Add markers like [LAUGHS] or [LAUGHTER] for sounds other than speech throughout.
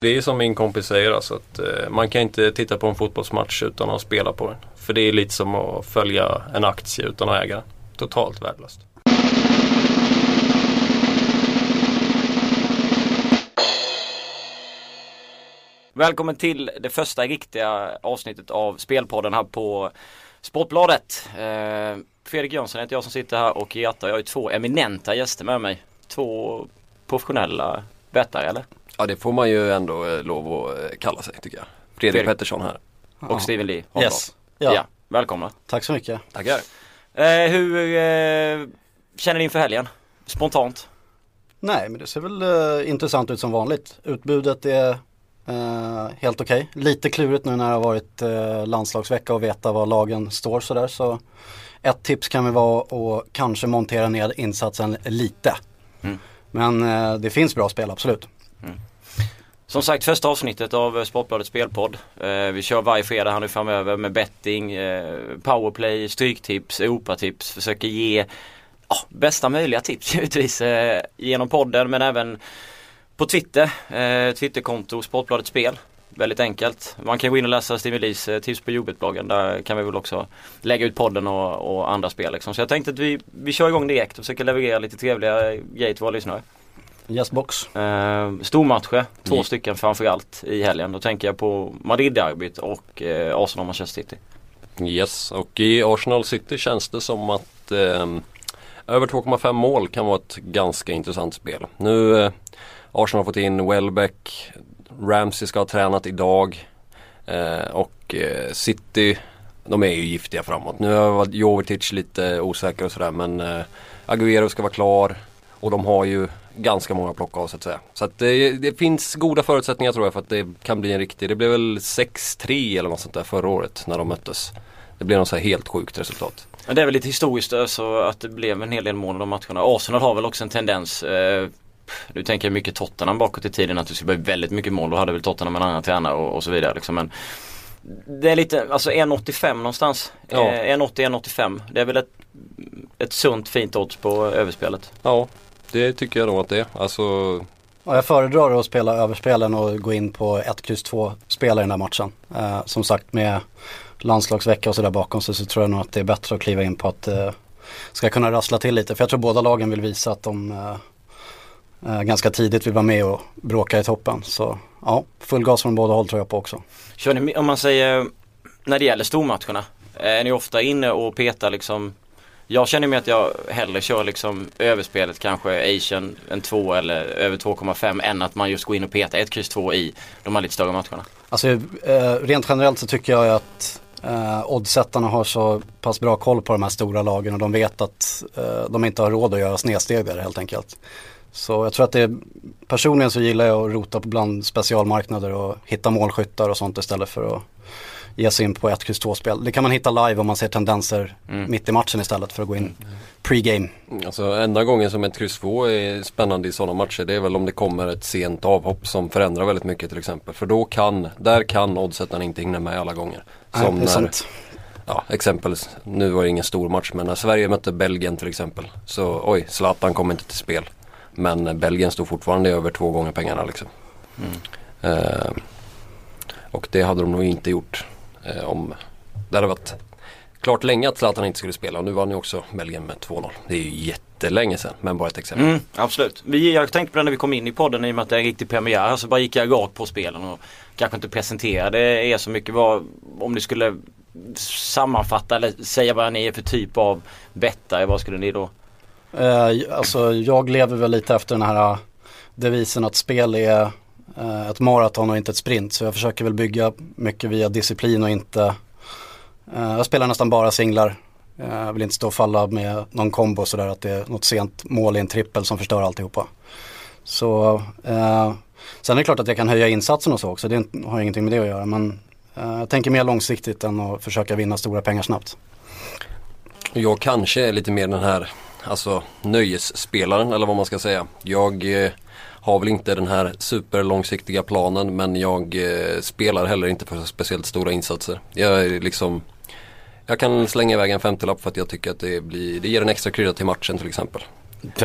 Det är som min kompis säger alltså att eh, man kan inte titta på en fotbollsmatch utan att spela på den. För det är lite som att följa en aktie utan att äga den. Totalt värdelöst. Välkommen till det första riktiga avsnittet av Spelpodden här på Sportbladet. Eh, Fredrik Jönsson heter jag som sitter här och Greta, jag har ju två eminenta gäster med mig. Två professionella bettare eller? Ja det får man ju ändå eh, lov att eh, kalla sig tycker jag. Fredrik, Fredrik. Pettersson här. Och Steven Lee Holmdahl. Yes. Ja. Ja. välkomna. Tack så mycket. Tackar. Eh, hur eh, känner ni inför helgen? Spontant? Nej men det ser väl eh, intressant ut som vanligt. Utbudet är eh, helt okej. Lite klurigt nu när det har varit eh, landslagsvecka och veta var lagen står sådär. Så ett tips kan väl vara att kanske montera ner insatsen lite. Mm. Men eh, det finns bra spel absolut. Mm. Som sagt första avsnittet av eh, Sportbladets spelpodd. Eh, vi kör varje fredag här nu framöver med betting, eh, powerplay, stryktips, opatips. Försöker ge oh, bästa möjliga tips [LAUGHS] givetvis eh, genom podden men även på Twitter. Eh, Twitterkonto Sportbladet Spel. Väldigt enkelt. Man kan gå in och läsa Steve Lees eh, tips på Jobbet-bloggen. Där kan vi väl också lägga ut podden och, och andra spel. Liksom. Så jag tänkte att vi, vi kör igång direkt och försöker leverera lite trevliga grejer till våra lyssnare. Yes box. Eh, stormatcher, två Mm. stycken framförallt i helgen. Då tänker jag på Madrid-derbyt och eh, Arsenal-Manchester City. Yes, och i Arsenal City känns det som att eh, över 2,5 mål kan vara ett ganska intressant spel. Nu eh, Arsenal har fått in Welbeck, Ramsey ska ha tränat idag eh, och eh, City de är ju giftiga framåt. Nu har Jovetic lite osäker och sådär men eh, Agüero ska vara klar och de har ju ganska många plocka av så att säga. Så att det, det finns goda förutsättningar tror jag för att det kan bli en riktig, det blev väl 6-3 eller något sånt där förra året när de möttes. Det blev något så här helt sjukt resultat. Men det är väl lite historiskt eh, så att det blev en hel del mål i de matcherna. Arsenal har väl också en tendens eh, nu tänker jag mycket Tottenham bakåt i tiden att det skulle bli väldigt mycket mål. Då hade väl Tottenham en annan tränare och, och så vidare. Liksom. Men det är lite, alltså 1,85 någonstans. Ja. Eh, 1,80-1,85. Det är väl ett, ett sunt fint odds på överspelet. Ja, det tycker jag nog att det är. Alltså, Och jag föredrar att spela överspelen och gå in på 1, X 2 spela i den här matchen. Eh, som sagt med landslagsvecka och sådär bakom sig så tror jag nog att det är bättre att kliva in på att det ska kunna rassla till lite. För jag tror båda lagen vill visa att de eh, eh, ganska tidigt vill vara med och bråka i toppen. Så ja, full gas från båda håll tror jag på också. Kör ni, om man säger när det gäller stormatcherna. Är ni ofta inne och petar liksom jag känner mig att jag hellre kör liksom överspelet kanske Asian en 2 eller över 2,5 än att man just går in och petar 1, kryss 2 i de här lite större matcherna. Alltså eh, rent generellt så tycker jag att eh, oddsättarna har så pass bra koll på de här stora lagen och de vet att eh, de inte har råd att göra snedsteg där helt enkelt. Så jag tror att det är, personligen så gillar jag att rota bland specialmarknader och hitta målskyttar och sånt istället för att ge sig in på ett kryss 2 spel. Det kan man hitta live om man ser tendenser Mm. mitt i matchen istället för att gå in pre-game. alltså enda gången som ett kryss 2 är spännande i sådana matcher det är väl om det kommer ett sent avhopp som förändrar väldigt mycket till exempel. För då kan, där kan oddsättarna inte hinna med alla gånger. Nej, Som det är när, sant. ja exempel, nu var det ingen stor match men när Sverige mötte Belgien till exempel. Så oj, Zlatan kom inte till spel. Men Belgien stod fortfarande över två gånger pengarna liksom. Eh, och det hade de nog inte gjort om det hade varit klart länge att Zlatan inte skulle spela. Och nu vann ju också Belgien med 2-0. Det är ju jättelänge sedan men bara ett exempel. Mm, absolut. Vi, jag tänkte på det när vi kom in i podden i och med att det är en riktig premiär så bara gick jag rakt på spelen och kanske inte presenterade er så mycket. Vad, om ni skulle sammanfatta eller säga vad ni är för typ av bettare, vad skulle ni då? Eh, alltså jag lever väl lite efter den här eh, devisen att spel är eh, ett maraton och inte ett sprint. Så jag försöker väl bygga mycket via disciplin och inte eh, Jag spelar nästan bara singlar. Eh, jag vill inte stå och falla med någon kombo sådär att det är något sent mål i en trippel som förstör alltihopa. Så eh, Sen är det klart att jag kan höja insatsen och så också. Det har ingenting med det att göra. Men eh, jag tänker mer långsiktigt än att försöka vinna stora pengar snabbt. Jag kanske är lite mer den här alltså nöjesspelaren eller vad man ska säga. Jag eh, har väl inte den här superlångsiktiga planen men jag eh, spelar heller inte för speciellt stora insatser. Jag är liksom jag kan slänga iväg en 50-lapp för att jag tycker att det, blir, det ger en extra krydda till matchen till exempel.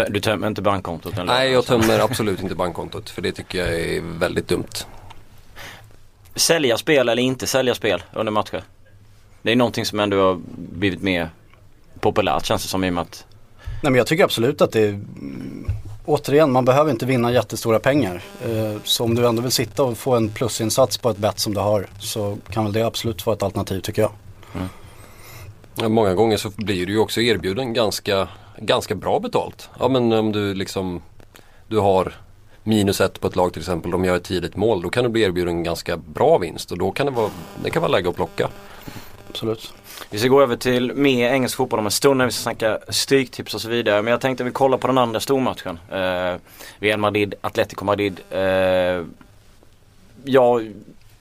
Du tömmer inte bankkontot? Eller? Nej, jag tömmer absolut inte bankkontot för det tycker jag är väldigt dumt. sälja spel eller inte sälja spel under matcher? Det är någonting som ändå har blivit mer populärt känns det som i och med att Nej men jag tycker absolut att det Återigen, man behöver inte vinna jättestora pengar. Eh, så om du ändå vill sitta och få en plusinsats på ett bett som du har så kan väl det absolut vara ett alternativ tycker jag. Mm. Ja, många gånger så blir du ju också erbjuden ganska, ganska bra betalt. Ja men om du liksom Du har minus ett på ett lag till exempel. De gör ett tidigt mål. Då kan du bli erbjuden en ganska bra vinst och då kan det vara, det kan vara läge att plocka. Absolut. Vi ska gå över till mer engelsk fotboll om en stund när vi ska snacka stryktips och så vidare. Men jag tänkte vi kollar på den andra stormatchen. Eh, Real Madrid, Atletico Madrid. Eh, ja,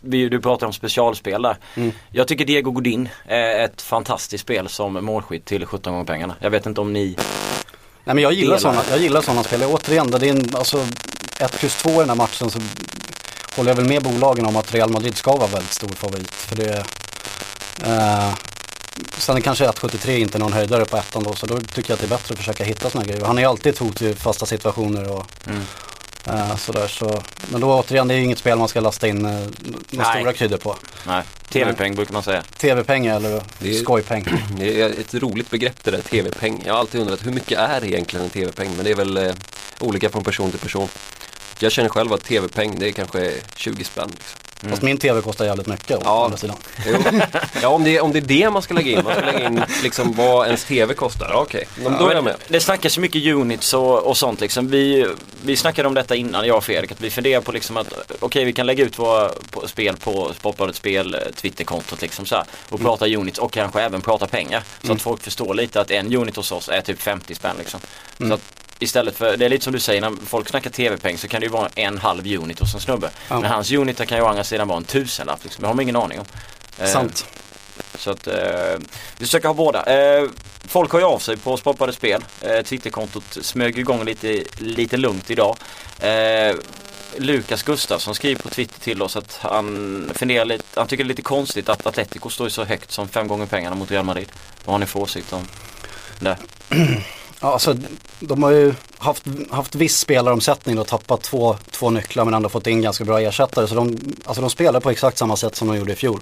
vi, du pratar om specialspel där. Mm. Jag tycker Diego Godin är ett fantastiskt spel som målskytt till 17 gånger pengarna. Jag vet inte om ni Nej men jag gillar sådana, jag gillar sådana spel. Återigen, det är en, alltså 1 plus 2 i den här matchen så håller jag väl med bolagen om att Real Madrid ska vara väldigt stor favorit. För det eh, Sen är kanske 1,73 inte någon höjdare på ettan då så då tycker jag att det är bättre att försöka hitta sådana grejer. Han är ju alltid ett hot i fasta situationer och Mm. eh, sådär så. Men då återigen, det är ju inget spel man ska lasta in eh, några stora kryddor på. Nej, tv-peng brukar man säga. TV-pengar eller Det är- skojpeng. [CLEARS THROAT] Det är ett roligt begrepp det där TV-peng. Jag har alltid undrat hur mycket är egentligen en TV-peng? Men det är väl eh, olika från person till person. Jag känner själv att TV-peng det är kanske 20 spänn. Liksom. Fast min TV kostar jävligt mycket å Ja. andra sidan. Jo. Ja om det, är, om det är det man ska lägga in. Man ska lägga in liksom vad ens TV kostar. Okej, Men då är jag med. Det snackas ju mycket units och, och sånt liksom. Vi, vi snackade om detta innan, jag och Fredrik, att vi funderar på liksom att okej vi kan lägga ut våra spel på Sportbladets spel, eh, Twitterkontot liksom så här, och prata units och kanske även prata pengar. Så att folk förstår lite att en unit hos oss är typ 50 spänn liksom. Så att istället för, det är lite som du säger, när folk snackar tv-peng så kan det ju vara en halv unit hos en snubbe. Ja. Men hans unit kan ju å andra sidan vara en tusenlapp liksom. Det har man ingen aning om. Eh, Sant. så att eh, vi försöker ha båda. Eh, folk har ju av sig på Sportbladet Spel. Eh, Twitterkontot smög igång lite, lite lugnt idag. Eh, Lukas Gustafsson skriver på Twitter till oss att han funderar lite, han tycker det är lite konstigt att Atletico står så högt som fem gånger pengarna mot Real Madrid. Vad har ni för åsikt om det? [CLEARS THROAT] Ja, alltså, de har ju haft, haft viss spelaromsättning och tappat två, två nycklar men ändå fått in ganska bra ersättare. Så de, alltså de spelar på exakt samma sätt som de gjorde i fjol.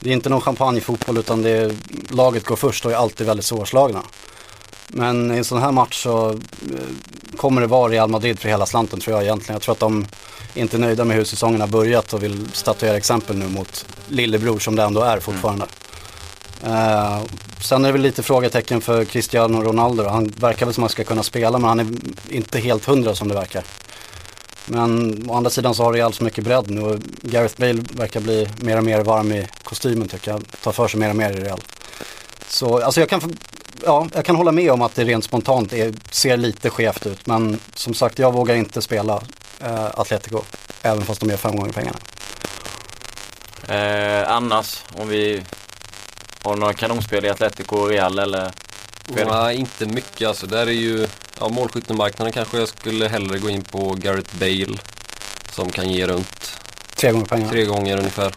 Det är inte någon champagnefotboll utan det är, laget går först och är alltid väldigt svårslagna. Men i en sån här match så eh, kommer det vara Real Madrid för hela slanten tror jag egentligen. Jag tror att de inte är nöjda med hur säsongen har börjat och vill statuera exempel nu mot lillebror som det ändå är fortfarande. Eh, sen är det väl lite frågetecken för Cristiano Ronaldo. Han verkar väl som att han ska kunna spela men han är inte helt hundra som det verkar. Men å andra sidan så har Real så mycket bredd nu och Gareth Bale verkar bli mer och mer varm i kostymen tycker jag. Tar för sig mer och mer i Real. Så alltså jag kan, ja, jag kan hålla med om att det rent spontant är, ser lite skevt ut. Men som sagt jag vågar inte spela eh, Atletico. Även fast de gör fem gånger pengarna. Eh, annars, om vi har några kanonspel i Atletico och Real eller? Fredrik? Nej, inte mycket alltså. Där är ju, ja målskyttemarknaden kanske jag skulle hellre gå in på Gareth Bale. Som kan ge runt Tre gånger pengarna. tre gånger ungefär.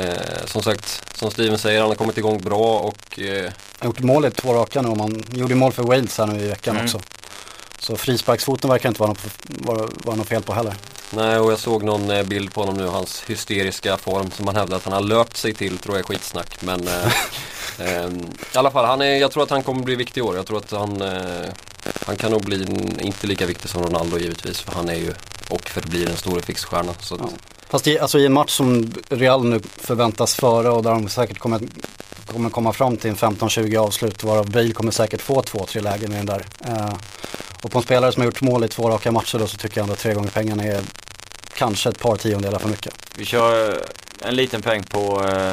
Eh, som sagt, som Steven säger, han har kommit igång bra och eh, Han har gjort mål i två raka nu och man gjorde mål för Wales här nu i veckan Mm. också. Så frisparksfoten verkar inte vara något, vara, vara något fel på heller. Nej, och jag såg någon eh, bild på honom nu, hans hysteriska form som han hävdar att han har löpt sig till, tror jag är skitsnack. Men eh, [LAUGHS] eh, i alla fall, han är, jag tror att han kommer bli viktig i år. Jag tror att han, eh, han kan nog bli inte lika viktig som Ronaldo givetvis, för han är ju och förblir en stor fixstjärna. Så att, Ja. Fast i, alltså i en match som Real nu förväntas före och där de säkert kommer, kommer komma fram till en 15-20 avslut varav Bale kommer säkert få två, tre lägen i den där. Eh, och på en spelare som har gjort mål i två raka matcher då så tycker jag ändå att tre gånger pengarna är kanske ett par tiondelar för mycket. Vi kör eh, en liten peng på eh,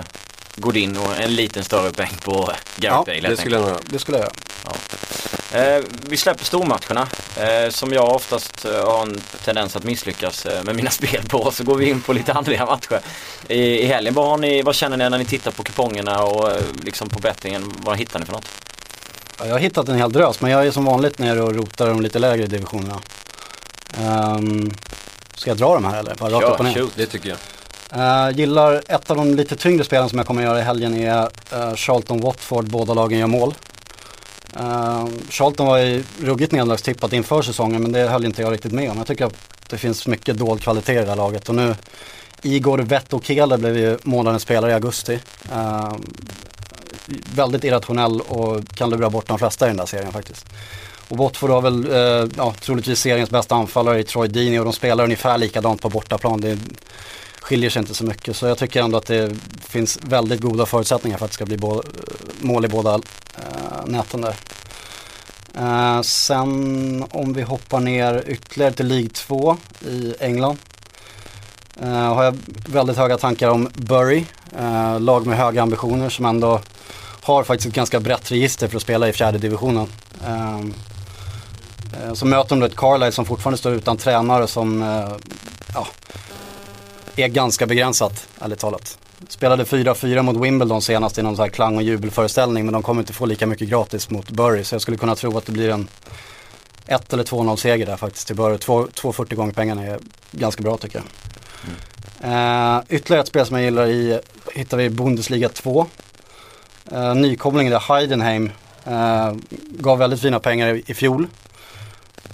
Godin och en liten större peng på Gareth Ja, Bale. helt det skulle jag. Det skulle jag göra. Eh, vi släpper stormatcherna eh, som jag oftast eh, har en tendens att misslyckas eh, med mina [LAUGHS] spel på. Så går vi in på lite andra matcher i, i helgen. Vad, har ni, vad känner ni när ni tittar på kupongerna och eh, liksom på bettingen? Vad hittar ni för något? Ja, jag har hittat en hel drös men jag är som vanligt nere och rotar de lite lägre divisionerna. Um, ska jag dra de här eller? Bara rakt upp och ner? shoot. Det tycker jag. Uh, gillar ett av de lite tyngre spelen som jag kommer göra i helgen är uh, Charlton Watford, båda lagen gör mål. Uh, Charlton var ju ruggigt nederlagstippat inför säsongen men det höll inte jag riktigt med om. Jag tycker att det finns mycket dold kvalitet i det här laget och nu Igor Vettokele blev ju månadens spelare i augusti. Uh, väldigt irrationell och kan lura bort de flesta i den där serien faktiskt. Och Watford har väl eh, ja, troligtvis seriens bästa anfallare i Troy Deeney och de spelar ungefär likadant på bortaplan. Det skiljer sig inte så mycket. Så jag tycker ändå att det finns väldigt goda förutsättningar för att det ska bli eh, mål i båda eh, näten där. Eh, sen om vi hoppar ner ytterligare till League 2 i England. Eh, har jag väldigt höga tankar om Bury, eh, lag med höga ambitioner som ändå har faktiskt ett ganska brett register för att spela i fjärde divisionen. Uh, så möter de ett Carlisle som fortfarande står utan tränare som ja, är ganska begränsat, ärligt talat. Spelade 4-4 mot Wimbledon senast i någon sån här klang och jubelföreställning men de kommer inte få lika mycket gratis mot Bury så jag skulle kunna tro att det blir en 1 eller 2-0 seger där faktiskt till Bury. 2,40 gånger pengarna är ganska bra tycker jag. Mm. Uh, ytterligare ett spel som jag gillar i, hittar vi i Bundesliga 2. Eh, nykomlingen där Heidenheim eh, gav väldigt fina pengar i, i fjol.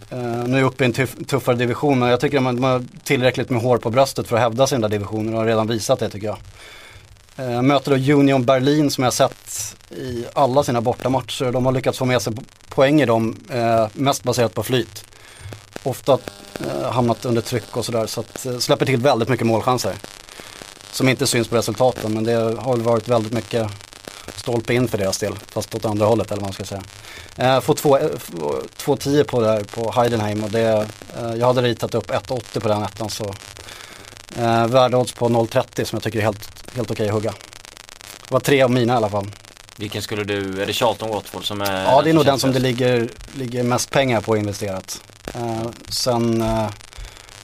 Eh, nu är uppe i en tuff, tuffare division men jag tycker att de har tillräckligt med hår på bröstet för att hävda sig i den där divisionen och har redan visat det tycker jag. Eh, möter då Union Berlin som jag sett i alla sina bortamatcher. De har lyckats få med sig poäng i dem, eh, mest baserat på flyt. Ofta eh, hamnat under tryck och sådär så att eh, släpper till väldigt mycket målchanser. Som inte syns på resultaten men det har varit väldigt mycket stolpe in för deras del, fast åt andra hållet eller vad man ska säga. Eh, får 2,10 eh, på, där, på Heidenheim och det, eh, jag hade ritat upp 1,80 på den ettan så eh, värdeodds på 0,30 som jag tycker är helt, helt okej att hugga. Det var tre av mina i alla fall. Vilken skulle du, är det Charlton Watford som är? Ja det är nog den som det ligger, ligger mest pengar på investerat. Eh, sen eh,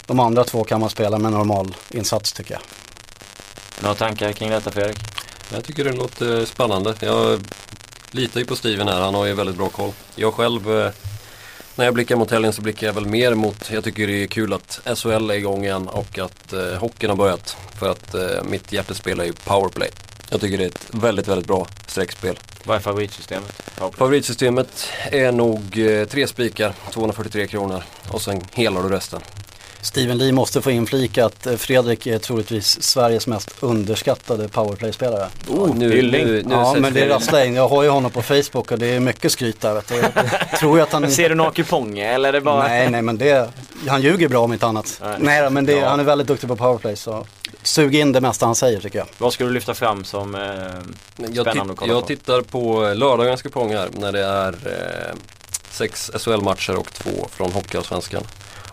de andra två kan man spela med normal insats tycker jag. Några tankar kring detta Fredrik? Jag tycker det låter spännande. Jag litar ju på Steven här, han har ju väldigt bra koll. Jag själv, eh, när jag blickar mot helgen så blickar jag väl mer mot, jag tycker det är kul att SHL är igång igen och att eh, hockeyn har börjat. För att eh, mitt hjärtespel är ju powerplay. Jag tycker det är ett väldigt, väldigt bra streckspel. Vad är favoritsystemet? Powerplay. Favoritsystemet är nog eh, tre spikar, 243 kronor och sen helar du resten. Steven Lee måste få inflika att eh, Fredrik är troligtvis Sveriges mest underskattade powerplay-spelare. Oh, nu, nu, nu, ja, men det är rasslar in. Jag har ju honom på Facebook och det är mycket skryt där. Vet du. Jag tror att han... [LAUGHS] Ser du några kuponger eller är det bara? Nej, nej, men det, han ljuger bra om inte annat. Nej, nej men det, ja. han är väldigt duktig på powerplay så sug in det mesta han säger tycker jag. Vad ska du lyfta fram som eh, spännande jag att kolla Jag tittar på lördagens kuponger när det är eh, sex SHL-matcher och två från Hockeyallsvenskan.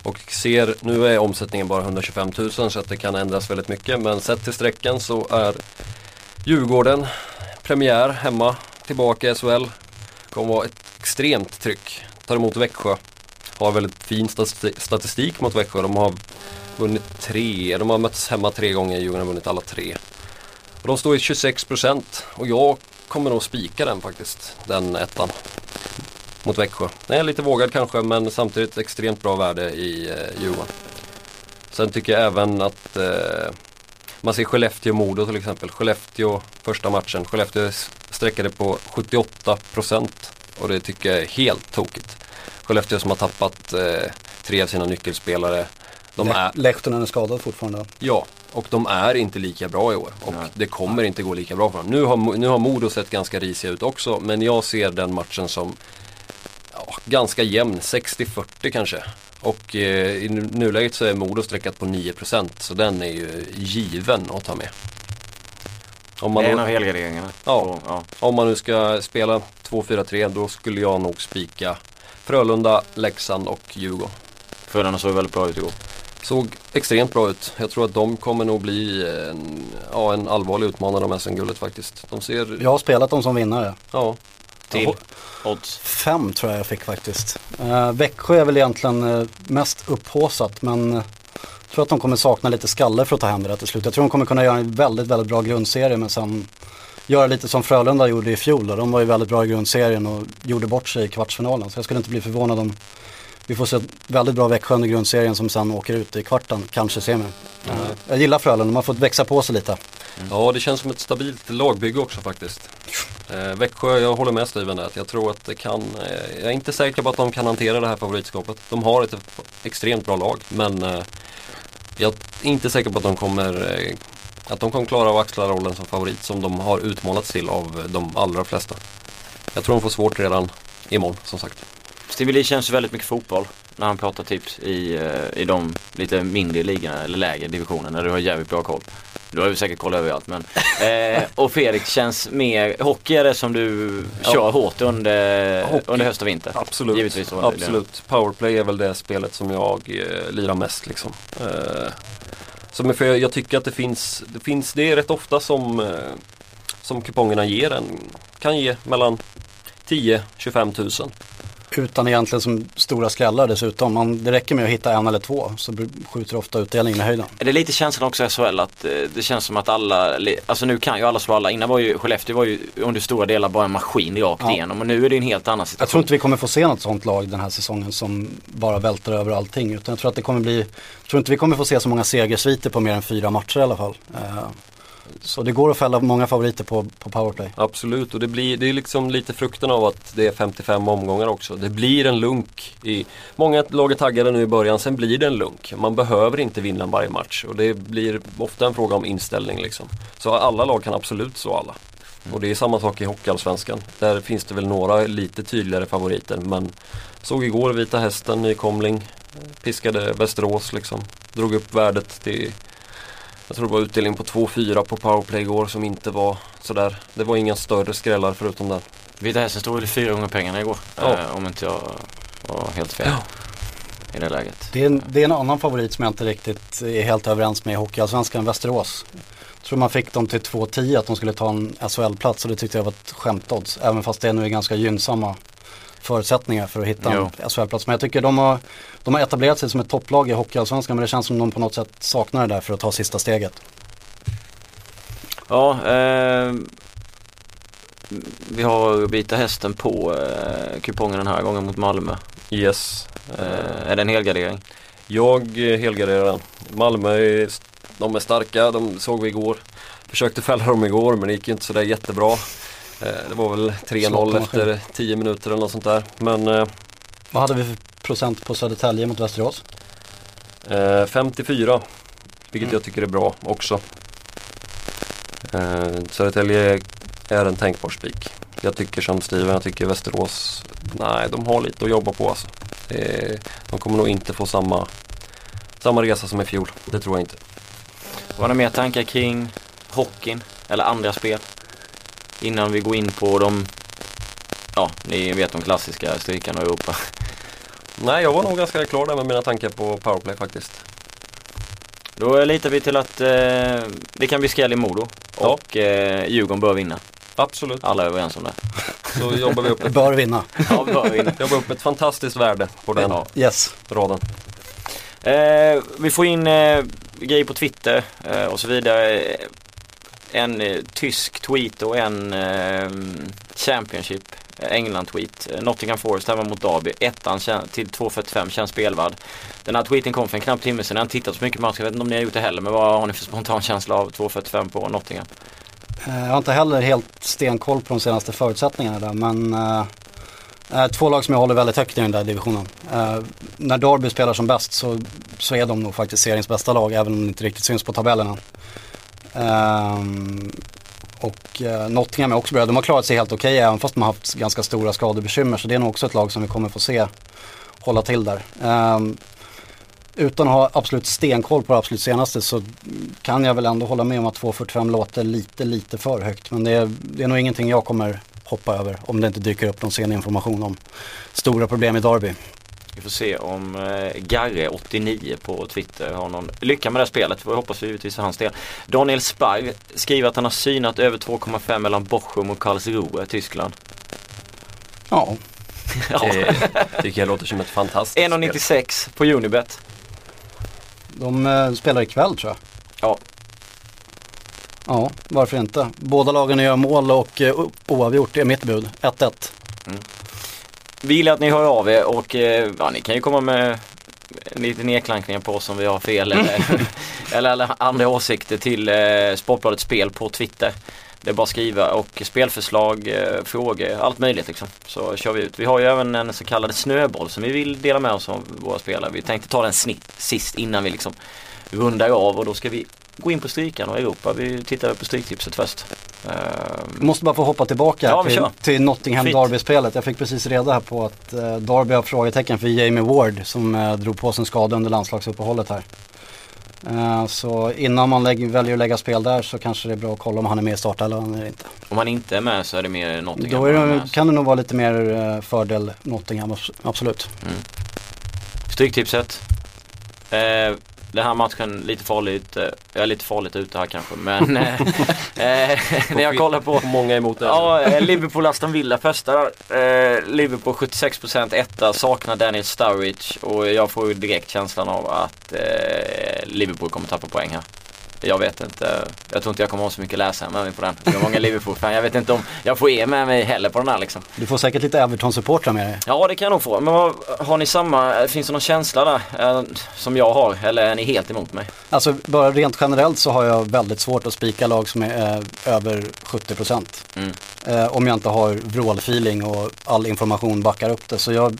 Och ser, nu är omsättningen bara 125 000 så att det kan ändras väldigt mycket. Men sett till sträckan så är Djurgården premiär hemma, tillbaka i SHL. Kommer vara ett extremt tryck. Tar emot Växjö. Har väldigt fin statistik mot Växjö. De har vunnit tre, de har mötts hemma tre gånger, Djurgården har vunnit alla tre. Och de står i 26% och jag kommer nog spika den faktiskt, den ettan mot Växjö. Är lite vågad kanske men samtidigt extremt bra värde i eh, Djurgården. Sen tycker jag även att eh, man ser Skellefteå-Modo till exempel. Skellefteå första matchen. Skellefteå sträckade på 78% och det tycker jag är helt tokigt. Skellefteå som har tappat eh, tre av sina nyckelspelare. De är... Lehtonen är skadad fortfarande. Ja, och de är inte lika bra i år. Och Nej. det kommer inte gå lika bra för dem. Nu har, nu har Modo sett ganska risiga ut också, men jag ser den matchen som ganska jämn, 60-40 kanske. Och eh, i nuläget så är Modo sträckat på 9% så den är ju given att ta med. Om man det är en av helgarderingarna. Ja, ja, om man nu ska spela 2-4-3 då skulle jag nog spika Frölunda, Leksand och Djurgården. Frölunda såg väldigt bra ut igår. Såg extremt bra ut. Jag tror att de kommer nog bli en, ja, en allvarlig utmanare om SM-guldet faktiskt. De ser... Jag har spelat dem som vinnare. Ja. Till? Odds? Fem tror jag jag fick faktiskt. Uh, Växjö är väl egentligen uh, mest upphåsat men jag tror att de kommer sakna lite skalle för att ta hem det där till slut. Jag tror de kommer kunna göra en väldigt, väldigt bra grundserie men sen göra lite som Frölunda gjorde i fjol. De var ju väldigt bra i grundserien och gjorde bort sig i kvartsfinalen. Så jag skulle inte bli förvånad om vi får se väldigt bra Växjö under grundserien som sen åker ut i kvarten, kanske semi. Mm. Jag gillar Frölunda, de har fått växa på sig lite. Mm. Ja, det känns som ett stabilt lagbygge också faktiskt. Eh, Växjö, jag håller med Steven där. Jag tror att det kan, eh, jag är inte säker på att de kan hantera det här favoritskapet. De har ett extremt bra lag, men eh, jag är inte säker på att de kommer eh, att de kommer klara av att axla rollen som favorit som de har utmanats till av de allra flesta. Jag tror de får svårt redan imorgon som sagt. Stevie Lee känns väldigt mycket fotboll när han pratar tips i, eh, i de lite mindre ligorna eller lägre divisionerna där du har jävligt bra koll. Du har ju säkert koll överallt men. Eh, och Fredrik känns mer, hockey är det som du Ja. kör hårt under, Hockey. under höst och vinter. Absolut. Givetvis Absolut. Powerplay är väl det spelet som jag eh, lirar mest liksom. Eh, så men för jag, jag tycker att det finns, det finns, det är rätt ofta som, eh, som kupongerna ger en, kan ge mellan 10-25 tusen. Utan egentligen som stora skrällar dessutom. Man, det räcker med att hitta en eller två så skjuter ofta utdelningen i höjden. Är det lite känslan också i SHL att eh, det känns som att alla, alltså nu kan ju alla slå alla. Innan var ju Skellefteå var ju under stora delar bara en maskin rakt Ja. igenom och nu är det en helt annan Jag situation. tror inte vi kommer få se något sånt lag den här säsongen som bara välter över allting. Utan jag tror att det kommer bli, jag tror inte vi kommer få se så många segersviter på mer än fyra matcher i alla fall. Så det går att fälla många favoriter på, på powerplay. Absolut och det blir det är liksom lite frukten av att det är 55 omgångar också. Det blir en lunk. I, många lag är taggade nu i början, sen blir det en lunk. Man behöver inte vinna varje match och det blir ofta en fråga om inställning liksom. Så alla lag kan absolut slå alla. Och det är samma sak i Hockeyallsvenskan. Där finns det väl några lite tydligare favoriter men såg igår Vita Hästen, nykomling, piskade Västerås liksom. Drog upp värdet till jag tror det var utdelning på 2-4 på powerplay igår som inte var sådär. Det var inga större skrällar förutom den. Vita Hästen stod väl fyra gånger pengarna igår. Ja. Eh, om inte jag var helt fel i det läget. Det är, en, det är en annan favorit som jag inte riktigt är helt överens med i Hockeyallsvenskan, Västerås. Jag tror man fick dem till 2-10 att de skulle ta en SHL-plats och det tyckte jag var ett skämtodds. Även fast det nu är ganska gynnsamma förutsättningar för att hitta Jo. en SHL-plats. Men jag tycker de har, de har etablerat sig som ett topplag i Hockeyallsvenskan men det känns som de på något sätt saknar det där för att ta sista steget. Ja, eh, vi har Vita Hästen på eh, kupongen den här gången mot Malmö. Yes. Eh, är det en helgardering? Jag helgarderar den. Malmö är, de är starka, de såg vi igår. Försökte fälla dem igår men det gick ju inte sådär jättebra. Eh, Det var väl 3-0 Zlatan efter 10 minuter eller något sånt där. Men eh, Vad hade vi för procent på Södertälje mot Västerås? eh, 54 vilket Mm. jag tycker är bra också. Eh, Södertälje är en tänkbar spik. Jag tycker som Steven, jag tycker Västerås, nej de har lite att jobba på alltså. De kommer nog inte få samma, samma resa som i fjol. Det tror jag inte. Var det mer tankar kring hockeyn eller andra spel? Innan vi går in på de, ja ni vet de klassiska strykarna i Europa. Nej, jag var nog ganska klar där med mina tankar på powerplay faktiskt. Då litar vi till att eh, det kan bli skräll i Modo Ja. och eh, Djurgården bör vinna. Absolut. Alla är överens om det. Så jobbar vi upp ett, [LAUGHS] Bör vinna. [LAUGHS] Ja, bör vinna. [LAUGHS] jobbar upp ett fantastiskt värde på den Ja. Yes. raden. Eh, vi får in eh, grejer på Twitter eh, och så vidare. En eh, tysk tweet och en eh, Championship eh, England-tweet. Eh, Nottingham Forest hemma mot Derby. Ettan till 2.45 känns spelvärd. Den här tweeten kom för en knapp timme sedan. Jag har inte tittat så mycket match. Jag vet inte om ni har gjort det heller. Men vad har ni för spontan känsla av 2.45 på Nottingham? Eh, jag har inte heller helt stenkoll på de senaste förutsättningarna där men eh, två lag som jag håller väldigt högt i den där divisionen. Eh, när Derby spelar som bäst så, så är de nog faktiskt seriens bästa lag även om det inte riktigt syns på tabellerna. Um, och uh, Nottingham är också bra. De har klarat sig helt okej även fast de har haft ganska stora skadebekymmer så det är nog också ett lag som vi kommer få se hålla till där. Um, utan att ha absolut stenkoll på det absolut senaste så kan jag väl ändå hålla med om att 2.45 låter lite, lite för högt. Men det är, det är nog ingenting jag kommer hoppa över om det inte dyker upp någon sen information om stora problem i Derby. Vi får se om eh, Garre89 på Twitter har någon lycka med det här spelet. Det hoppas vi givetvis för hans del. Daniel Sparr skriver att han har synat över 2,5 mellan Bochum och Karlsruhe, Tyskland. Ja, [LAUGHS] Ja. Det tycker jag låter som ett fantastiskt spel. 1,96 på Unibet. de eh, spelar ikväll tror jag. Ja. Ja, varför inte? Båda lagen gör mål och eh, oavgjort, det är mitt bud. 1-1. Vi vill att ni hör av er och eh, ja, ni kan ju komma med lite nedklankningar på oss om vi har fel eller, [LAUGHS] eller, eller andra åsikter till eh, Sportbladet Spel på Twitter. Det är bara att skriva och spelförslag, eh, frågor, allt möjligt liksom. Så kör vi ut. Vi har ju även en så kallad snöboll som vi vill dela med oss av våra spelare. Vi tänkte ta den snitt sist innan vi liksom rundar av och då ska vi gå in på Strykan och Europa. Vi tittar på Stryktipset först. Uh, Måste bara få hoppa tillbaka Ja, till, till Nottingham. Derby-spelet. Jag fick precis reda här på att uh, Derby har frågetecken för Jamie Ward som eh, drog på sig en skada under landslagsuppehållet här. Eh, så innan man lägger, väljer att lägga spel där så kanske det är bra att kolla om han är med i startelvan eller inte. om han inte är med så är det mer Nottingham. Då det, kan det nog vara lite mer fördel Nottingham, abs- absolut. Stryktipset. Eh, den här matchen lite farligt, eh, jag är lite farligt ute här kanske men eh, eh, när jag kollar på Många emot det. Ja, eh, Liverpool Aston Villa första där. Eh, Liverpool 76% etta, saknar Daniel Sturridge och jag får ju direkt känslan av att eh, Liverpool kommer tappa poäng här. Jag vet inte, jag tror inte jag kommer ha så mycket läsare med mig på den. Det är många Liverpool-fan, jag vet inte om jag får er med mig heller på den här liksom. Du får säkert lite Everton-supportrar med dig. Ja det kan jag nog få, men vad, har ni samma, finns det någon känsla där eh, som jag har eller är ni helt emot mig? Alltså bara rent generellt så har jag väldigt svårt att spika lag som är eh, över 70%. Mm. Eh, om jag inte har vrålfeeling och all information backar upp det. Så jag,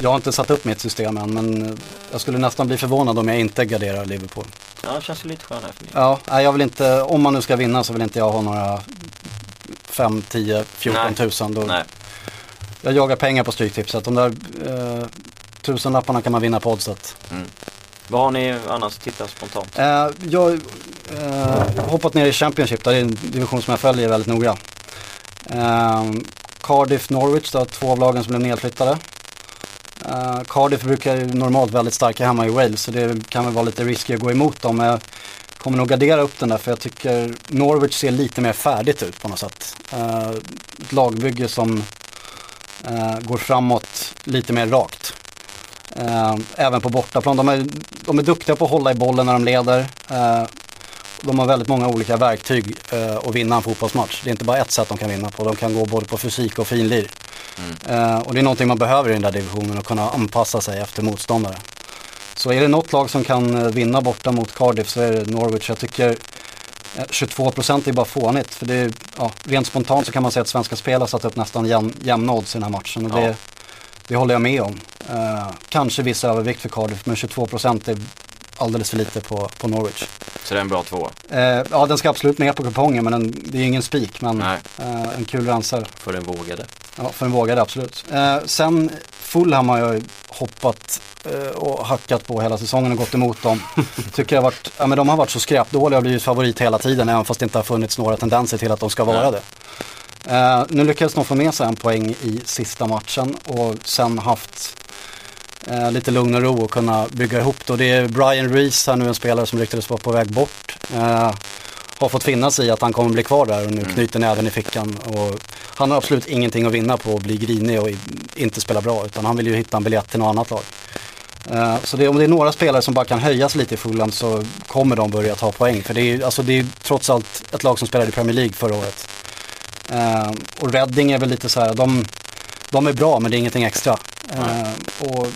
jag har inte satt upp mitt system än men jag skulle nästan bli förvånad om jag inte garderar Liverpool. Ja det känns ju lite skönare för mig. Ja, jag vill inte, om man nu ska vinna så vill inte jag ha några 5, 10, 14 Nej. tusen. Då, Nej. Jag jagar pengar på Stryktipset. De där eh, tusenlapparna kan man vinna på oddset. Vad har ni annars tittat spontant? Eh, jag har eh, hoppat ner i Championship, där är en division som jag följer väldigt noga. Eh, Cardiff Norwich, då, två av lagen som blev nedflyttade. Uh, Cardiff brukar ju normalt väldigt starka hemma i Wales så det kan väl vara lite riskigt att gå emot dem. Men jag kommer nog gardera upp den där för jag tycker Norwich ser lite mer färdigt ut på något sätt. Uh, ett lagbygge som uh, går framåt lite mer rakt. Även på bortaplan. De är, de är duktiga på att hålla i bollen när de leder. De har väldigt många olika verktyg att vinna en fotbollsmatch. Det är inte bara ett sätt de kan vinna på. De kan gå både på fysik och finlir. Eh, och det är någonting man behöver i den där divisionen att kunna anpassa sig efter motståndare. Så är det något lag som kan eh, vinna borta mot Cardiff så är det Norwich. Jag tycker eh, 22% är bara fånigt. För det är, ja, rent spontant så kan man säga att svenska spel har satt upp nästan jäm, jämna odds i den här matchen. Och Ja. det, det håller jag med om. Eh, kanske viss övervikt för Cardiff men 22% är alldeles för lite på, på Norwich. Så det är en bra tvåa? Eh, ja den ska absolut med på kupongen men den, det är ingen spik men eh, en kul rensare. För den vågade. Ja, för en vågade absolut. Eh, sen Fulham har jag hoppat eh, och hackat på hela säsongen och gått emot dem. [LAUGHS] Tycker jag varit, ja men de har varit så skräpdåliga och blivit favorit hela tiden även fast det inte har funnits några tendenser till att de ska vara det. Eh, nu lyckades de få med sig en poäng i sista matchen och sen haft eh, lite lugn och ro och kunna bygga ihop det. Och det är Brian Reese här nu, en spelare som ryktades vara på väg bort. Har fått finna sig i att han kommer bli kvar där och nu knyter näven i fickan. Och han har absolut ingenting att vinna på att bli grinig och inte spela bra utan han vill ju hitta en biljett till något annat lag. Eh, Så det, om det är några spelare som bara kan höjas lite i Fulham så kommer de börja ta poäng. För det är ju alltså det är ju trots allt ett lag som spelade i Premier League förra året. Eh, och Reading är väl lite så här, de, de är bra men det är ingenting extra. Eh, och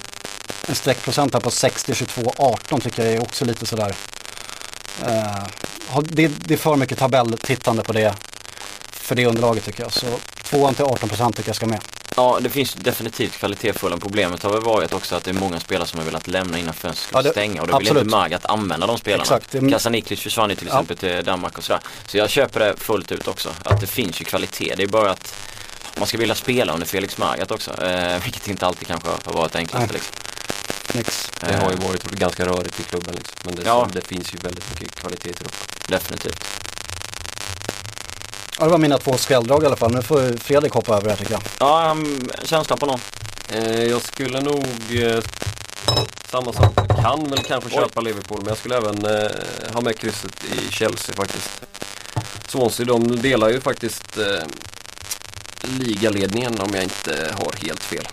en streckprocent här på 60, 22, 18 tycker jag är också lite sådär. Det, det är för mycket tabelltittande på det. För det underlaget tycker jag. Så 2 till 18 procent tycker jag ska med. Ja, det finns definitivt kvalitetsfulla. Problemet har väl varit också att det är många spelare som har velat lämna innan fönstret skulle Ja, stänga och det vill inte Margat använda de spelarna. Exakt, Kasaniklic försvann ju till Ja. exempel till Danmark och sådär. Så jag köper det fullt ut också. Att det finns ju kvalitet. Det är bara att man ska vilja spela under Felix Margat också. Eh, vilket inte alltid kanske har varit Nej. liksom. Nix. Det har ju varit ganska rörigt i klubben liksom. Men det, Ja. det finns ju väldigt mycket kvalitet i det. Definitivt. Ja, det var mina två skrälldrag i alla fall. Nu får Fredrik hoppa över här tycker jag. Ja, um, känsla på någon. Eh, jag skulle nog eh, samma sak. Jag kan väl kanske Oj. köpa Liverpool men jag skulle även eh, ha med krysset i Chelsea faktiskt. Swansea de delar ju faktiskt eh, ligaledningen om jag inte har helt fel.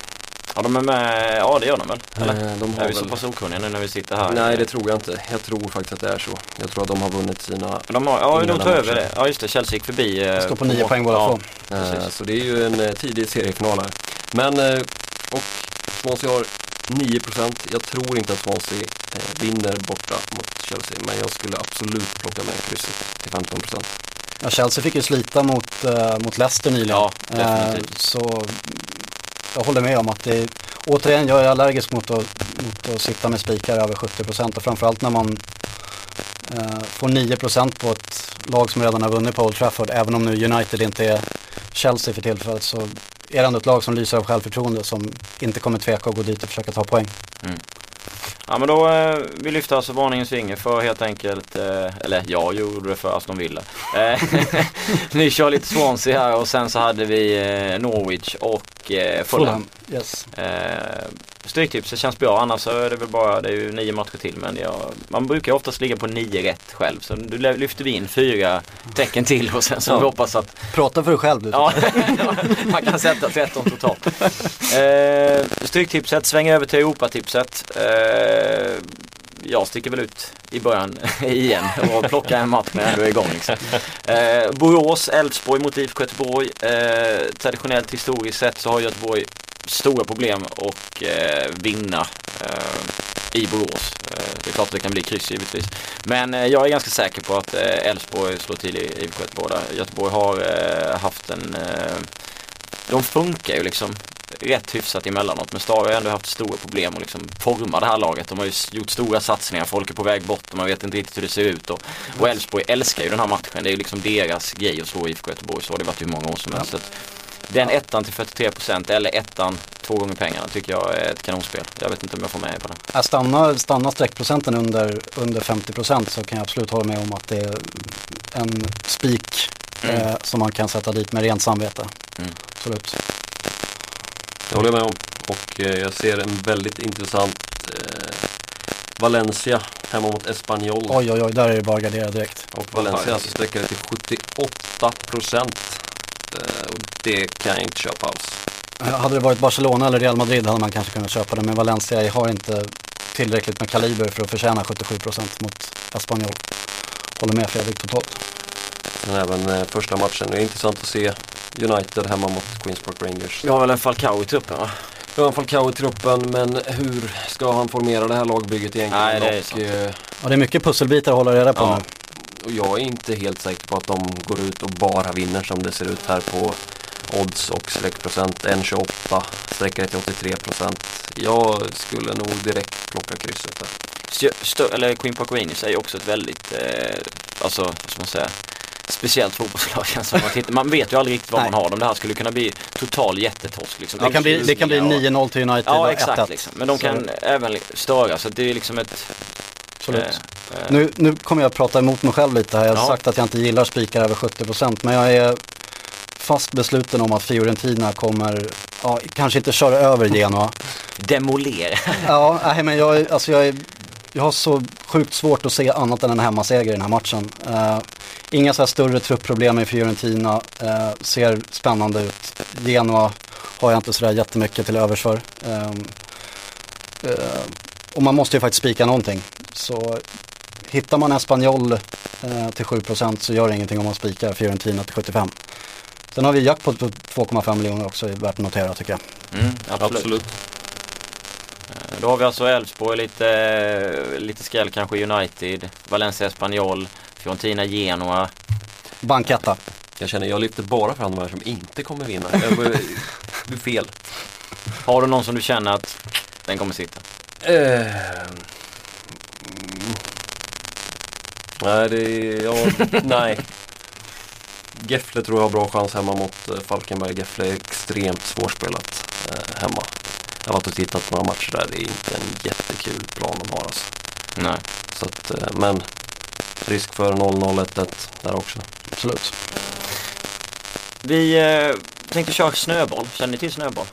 Ja, de är med. Ja, det gör de väl? Eller? Eh, de är har vi så väl... pass okunniga nu när vi sitter här? Nej det tror jag inte. Jag tror faktiskt att det är så. Jag tror att de har vunnit sina De har, ja, de tar över det. Ja, just det. Chelsea gick förbi. eh, Står på nio poäng båda ja, två. Eh. Så det är ju en eh, tidig seriefinal här. Men, eh, och Swansea har 9%. Jag tror inte att Swansea eh, vinner borta mot Chelsea. Men jag skulle absolut plocka med krysset till 15%. Ja, Chelsea fick ju slita mot, uh, mot Leicester nyligen. Ja, definitivt. Så jag håller med om att det är, återigen, jag är allergisk mot att, mot att sitta med spikar över 70% och framförallt när man eh, får 9% på ett lag som redan har vunnit på Old Trafford. Även om nu United inte är Chelsea för tillfället så är det ändå ett lag som lyser av självförtroende som inte kommer tveka att gå dit och försöka ta poäng. Ja men då, eh, vi lyfter alltså varningens finger för helt enkelt, eh, eller jag gjorde det för Aston Villa. Eh, [LAUGHS] ni kör lite Swansea här och sen så hade vi eh, Norwich och eh, Fulham. Yes. Stryktipset känns bra annars så är det väl bara, det är ju nio matcher till men jag, man brukar oftast ligga på nio rätt själv. Så nu lyfter vi in fyra tecken till och sen så ja. vi hoppas att Prata för dig själv du. ja, [LAUGHS] man kan sätta 13 totalt. Eh, stryktipset, sväng över till Europatipset. Eh, jag sticker väl ut i början [LAUGHS] igen och plockar en match när jag ändå är igång. Liksom. Eh, Borås, Elfsborg mot IFK Göteborg. Eh, traditionellt historiskt sett så har Göteborg stora problem och eh, vinna eh, i Borås. Eh, det är klart att det kan bli kryss givetvis. Men jag är ganska säker på att Elfsborg slår till i IFK Göteborg. Göteborg har haft en de funkar ju liksom rätt hyfsat emellanåt. Men Stare har ändå haft stora problem att liksom forma det här laget. De har ju gjort stora satsningar, folk är på väg bort och man vet inte riktigt hur det ser ut. Och Elfsborg älskar ju den här matchen. Det är ju liksom deras grej att slå IFK Göteborg. Så har det varit i många år som helst. Den ettan till 43% eller ettan två gånger pengarna tycker jag är ett kanonspel. Jag vet inte om jag får med på den. Jag stannar, stannar streckprocenten under, under 50% så kan jag absolut hålla med om att det är en spik mm. eh, som man kan sätta dit med rent samvete. Mm. Absolut. Det håller jag med om. Och eh, jag ser en väldigt intressant eh, Valencia hemma mot Espanyol. Oj, oj, oj, där är det bara att gardera direkt. Och Valencia så sträcker det till 78 procent. Eh, och det kan jag inte köpa alls. Hade det varit Barcelona eller Real Madrid hade man kanske kunnat köpa det. Men Valencia har inte tillräckligt med kaliber för att förtjäna 77 procent mot Espanyol. Håller med Fredrik totalt. Men även eh, första matchen, det är intressant att se United hemma mot Queens Park Rangers. Vi har väl en Falcao i truppen va? Vi har en Falcao i truppen men hur ska han formera det här lagbygget egentligen? Nej, det är sant. Eh, ja, det är mycket pusselbitar att hålla reda på ja. nu. Och jag är inte helt säker på att de går ut och bara vinner som det ser ut här på odds och streckprocent 1,28 sträcker till 83 procent. Jag skulle nog direkt plocka krysset där. Stö eller Queen Rangers är ju också ett väldigt, eh, alltså vad ska man säga, speciellt fotbollslag [LAUGHS] känns man, tittar, man vet ju aldrig riktigt vad man har dem. Det här skulle kunna bli total jättetorsk. Liksom. Det, kan bli, det kan bli 9-0 till United Ja och exakt liksom. Men de kan så. även störa så det är liksom ett Absolut. Eh, eh. Nu, nu kommer jag att prata emot mig själv lite här. Jag har ja. sagt att jag inte gillar spikar över 70% men jag är fast besluten om att Fiorentina kommer, ja, kanske inte köra över Genoa. Demolera. ja, nej, men jag, alltså jag, är, jag har så sjukt svårt att se annat än en hemmaseger i den här matchen. Uh, inga så här större truppproblem i Fiorentina, uh, ser spännande ut. Genoa har jag inte sådär jättemycket till övers för. Uh, och man måste ju faktiskt spika någonting. Så hittar man Espanyol eh, till 7% så gör det ingenting om man spikar Fiorentina till 75. Sen har vi jackpot på 2,5 miljoner också, värt att notera tycker jag. Mm, absolut. absolut. Eh, då har vi alltså Elfsborg, lite, lite skräll kanske United, Valencia Espanyol, Fiorentina Genoa. Banketta. Jag känner, jag lyfter bara fram de här som inte kommer vinna. [LAUGHS] Är fel. Har du någon som du känner att den kommer sitta? Uh, Nej, det är, ja, nej. Gefle tror jag har bra chans hemma mot eh, Falkenberg. Gefle är extremt svårspelat eh, hemma. Jag har varit och tittat på några matcher där. Det är inte en jättekul plan de har alltså. Nej. Så att, eh, men risk för 0-0 1-1 där också. Absolut. Vi eh, tänkte köra snöboll. Känner ni till snöboll?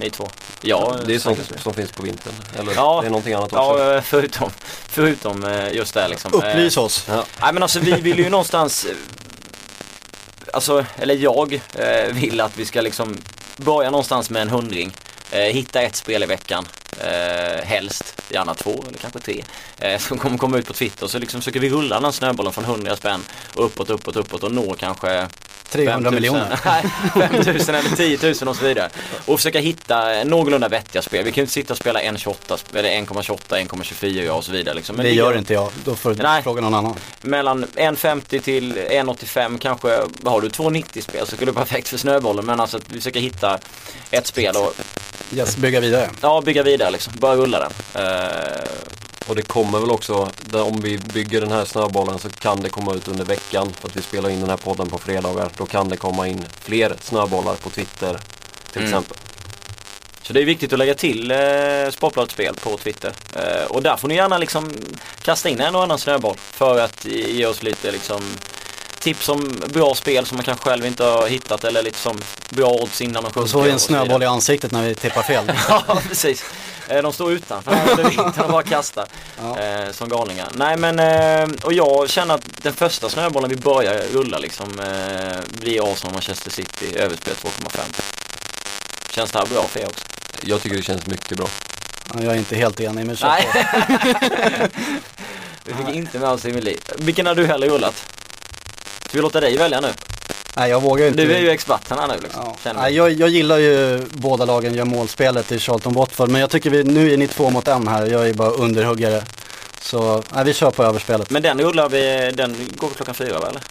Ni två? Ja, det är sånt som finns på vintern. Eller ja, det är någonting annat också. Ja, förutom, förutom eh, just det liksom. Upplys oss. Ja. Nej men alltså vi vill ju någonstans eh, Alltså, eller jag vill att vi ska liksom börja någonstans med en hundring. hitta ett spel i veckan. Helst, gärna två eller kanske tre. som kommer komma ut på Twitter. Så liksom försöker vi rulla den snöbollen från 100 spänn och uppåt, uppåt, uppåt och nå kanske 300 miljoner. [LAUGHS] Nej, 5000 eller 10 000 och så vidare. Och försöka hitta någorlunda vettiga spel. Vi kan ju inte sitta och spela 1.28 eller 1,28, 1,24 och så vidare. Liksom. Men det gör inte jag, då får du Nej. fråga någon annan. Mellan 1,50 till 1,85 kanske, har du 2,90 spel så skulle det vara perfekt för snöbollen. Men alltså att vi försöker hitta ett spel och Yes, bygga vidare. ja, bygga vidare liksom. Bara rulla den. Eh, Och det kommer väl också, om vi bygger den här snöbollen så kan det komma ut under veckan. För att vi spelar in den här podden på fredagar. Då kan det komma in fler snöbollar på Twitter till Mm. exempel. Så det är viktigt att lägga till eh, Sportbladets spel på Twitter. Eh, och där får ni gärna liksom kasta in en och annan snöboll för att ge oss lite liksom tips om bra spel som man kanske själv inte har hittat eller lite som bra odds innan de Och sjunker. så har vi en och snöboll i ansiktet när vi tippar fel. [LAUGHS] Ja precis. Eh, De står utanför vintern och bara kastar Ja. eh, som galningar. Nej men eh, och jag känner att den första snöbollen vi börjar rulla liksom blir Arsenal Manchester City överspel 2,5. Känns det här bra för er också? Jag tycker det känns mycket bra. Ja, Jag är inte helt enig men kör Nej. [LAUGHS] Vi fick inte med oss Emily. Vilken har du hellre rullat? Ska vi låta dig välja nu? Nej jag vågar inte. Du är ju experten här nu liksom. Ja. Nej, jag, jag gillar ju båda lagen gör målspelet i Charlton Watford men jag tycker vi, nu är ni två mot en här, jag är bara underhuggare. Så nej, vi kör på överspelet. Men den rullar vi, den går vi klockan fyra va, eller?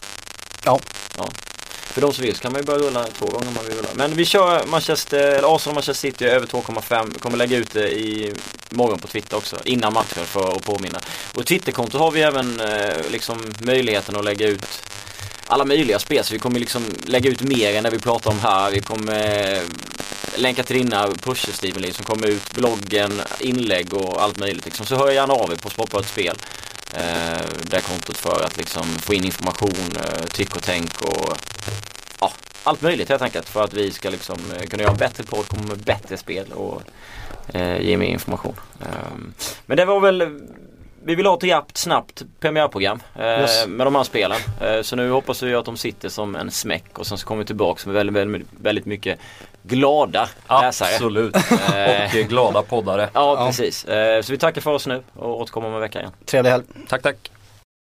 Ja. ja. För de som vill så kan man ju börja rulla två gånger om man vill rulla. Men vi kör Manchester, eller Arsenal Manchester City över 2,5. Vi kommer lägga ut det i morgon på Twitter också innan matchen för att påminna. Och Twitterkonto har vi även eh, liksom möjligheten att lägga ut alla möjliga spel så vi kommer liksom lägga ut mer än det vi pratar om här. Vi kommer eh, länka till dina pusher Steven Lee som kommer ut, bloggen, inlägg och allt möjligt. Liksom. Så hör gärna av er på Sportbladet spel. Eh, det kontot för att liksom få in information, eh, tyck och tänk och ja, allt möjligt helt enkelt för att vi ska liksom eh, kunna göra en bättre podd, komma med bättre spel och eh, ge mer information. Eh, men det var väl vi vill ha ett rappt, snabbt premiärprogram eh, Yes. med de här spelen. Eh, så nu hoppas vi att de sitter som en smäck och sen så kommer vi tillbaka med väldigt, väldigt, väldigt mycket glada läsare. Absolut. Eh, Och glada poddare. ja, Ja. precis. Eh, så vi tackar för oss nu och återkommer om en vecka igen. Trevlig helg. Tack tack.